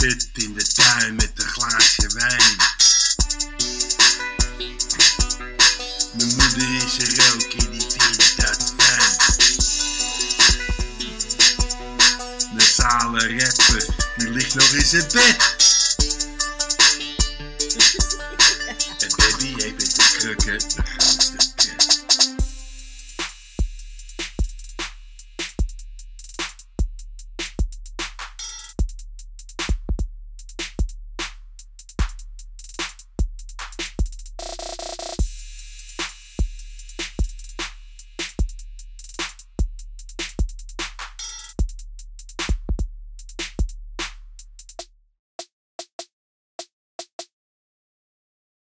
zit in de tuin met een glaasje wijn. Mijn moeder is een in, die vindt dat fijn. De zale rapper, die ligt nog in zijn bed. En baby heeft een de krukken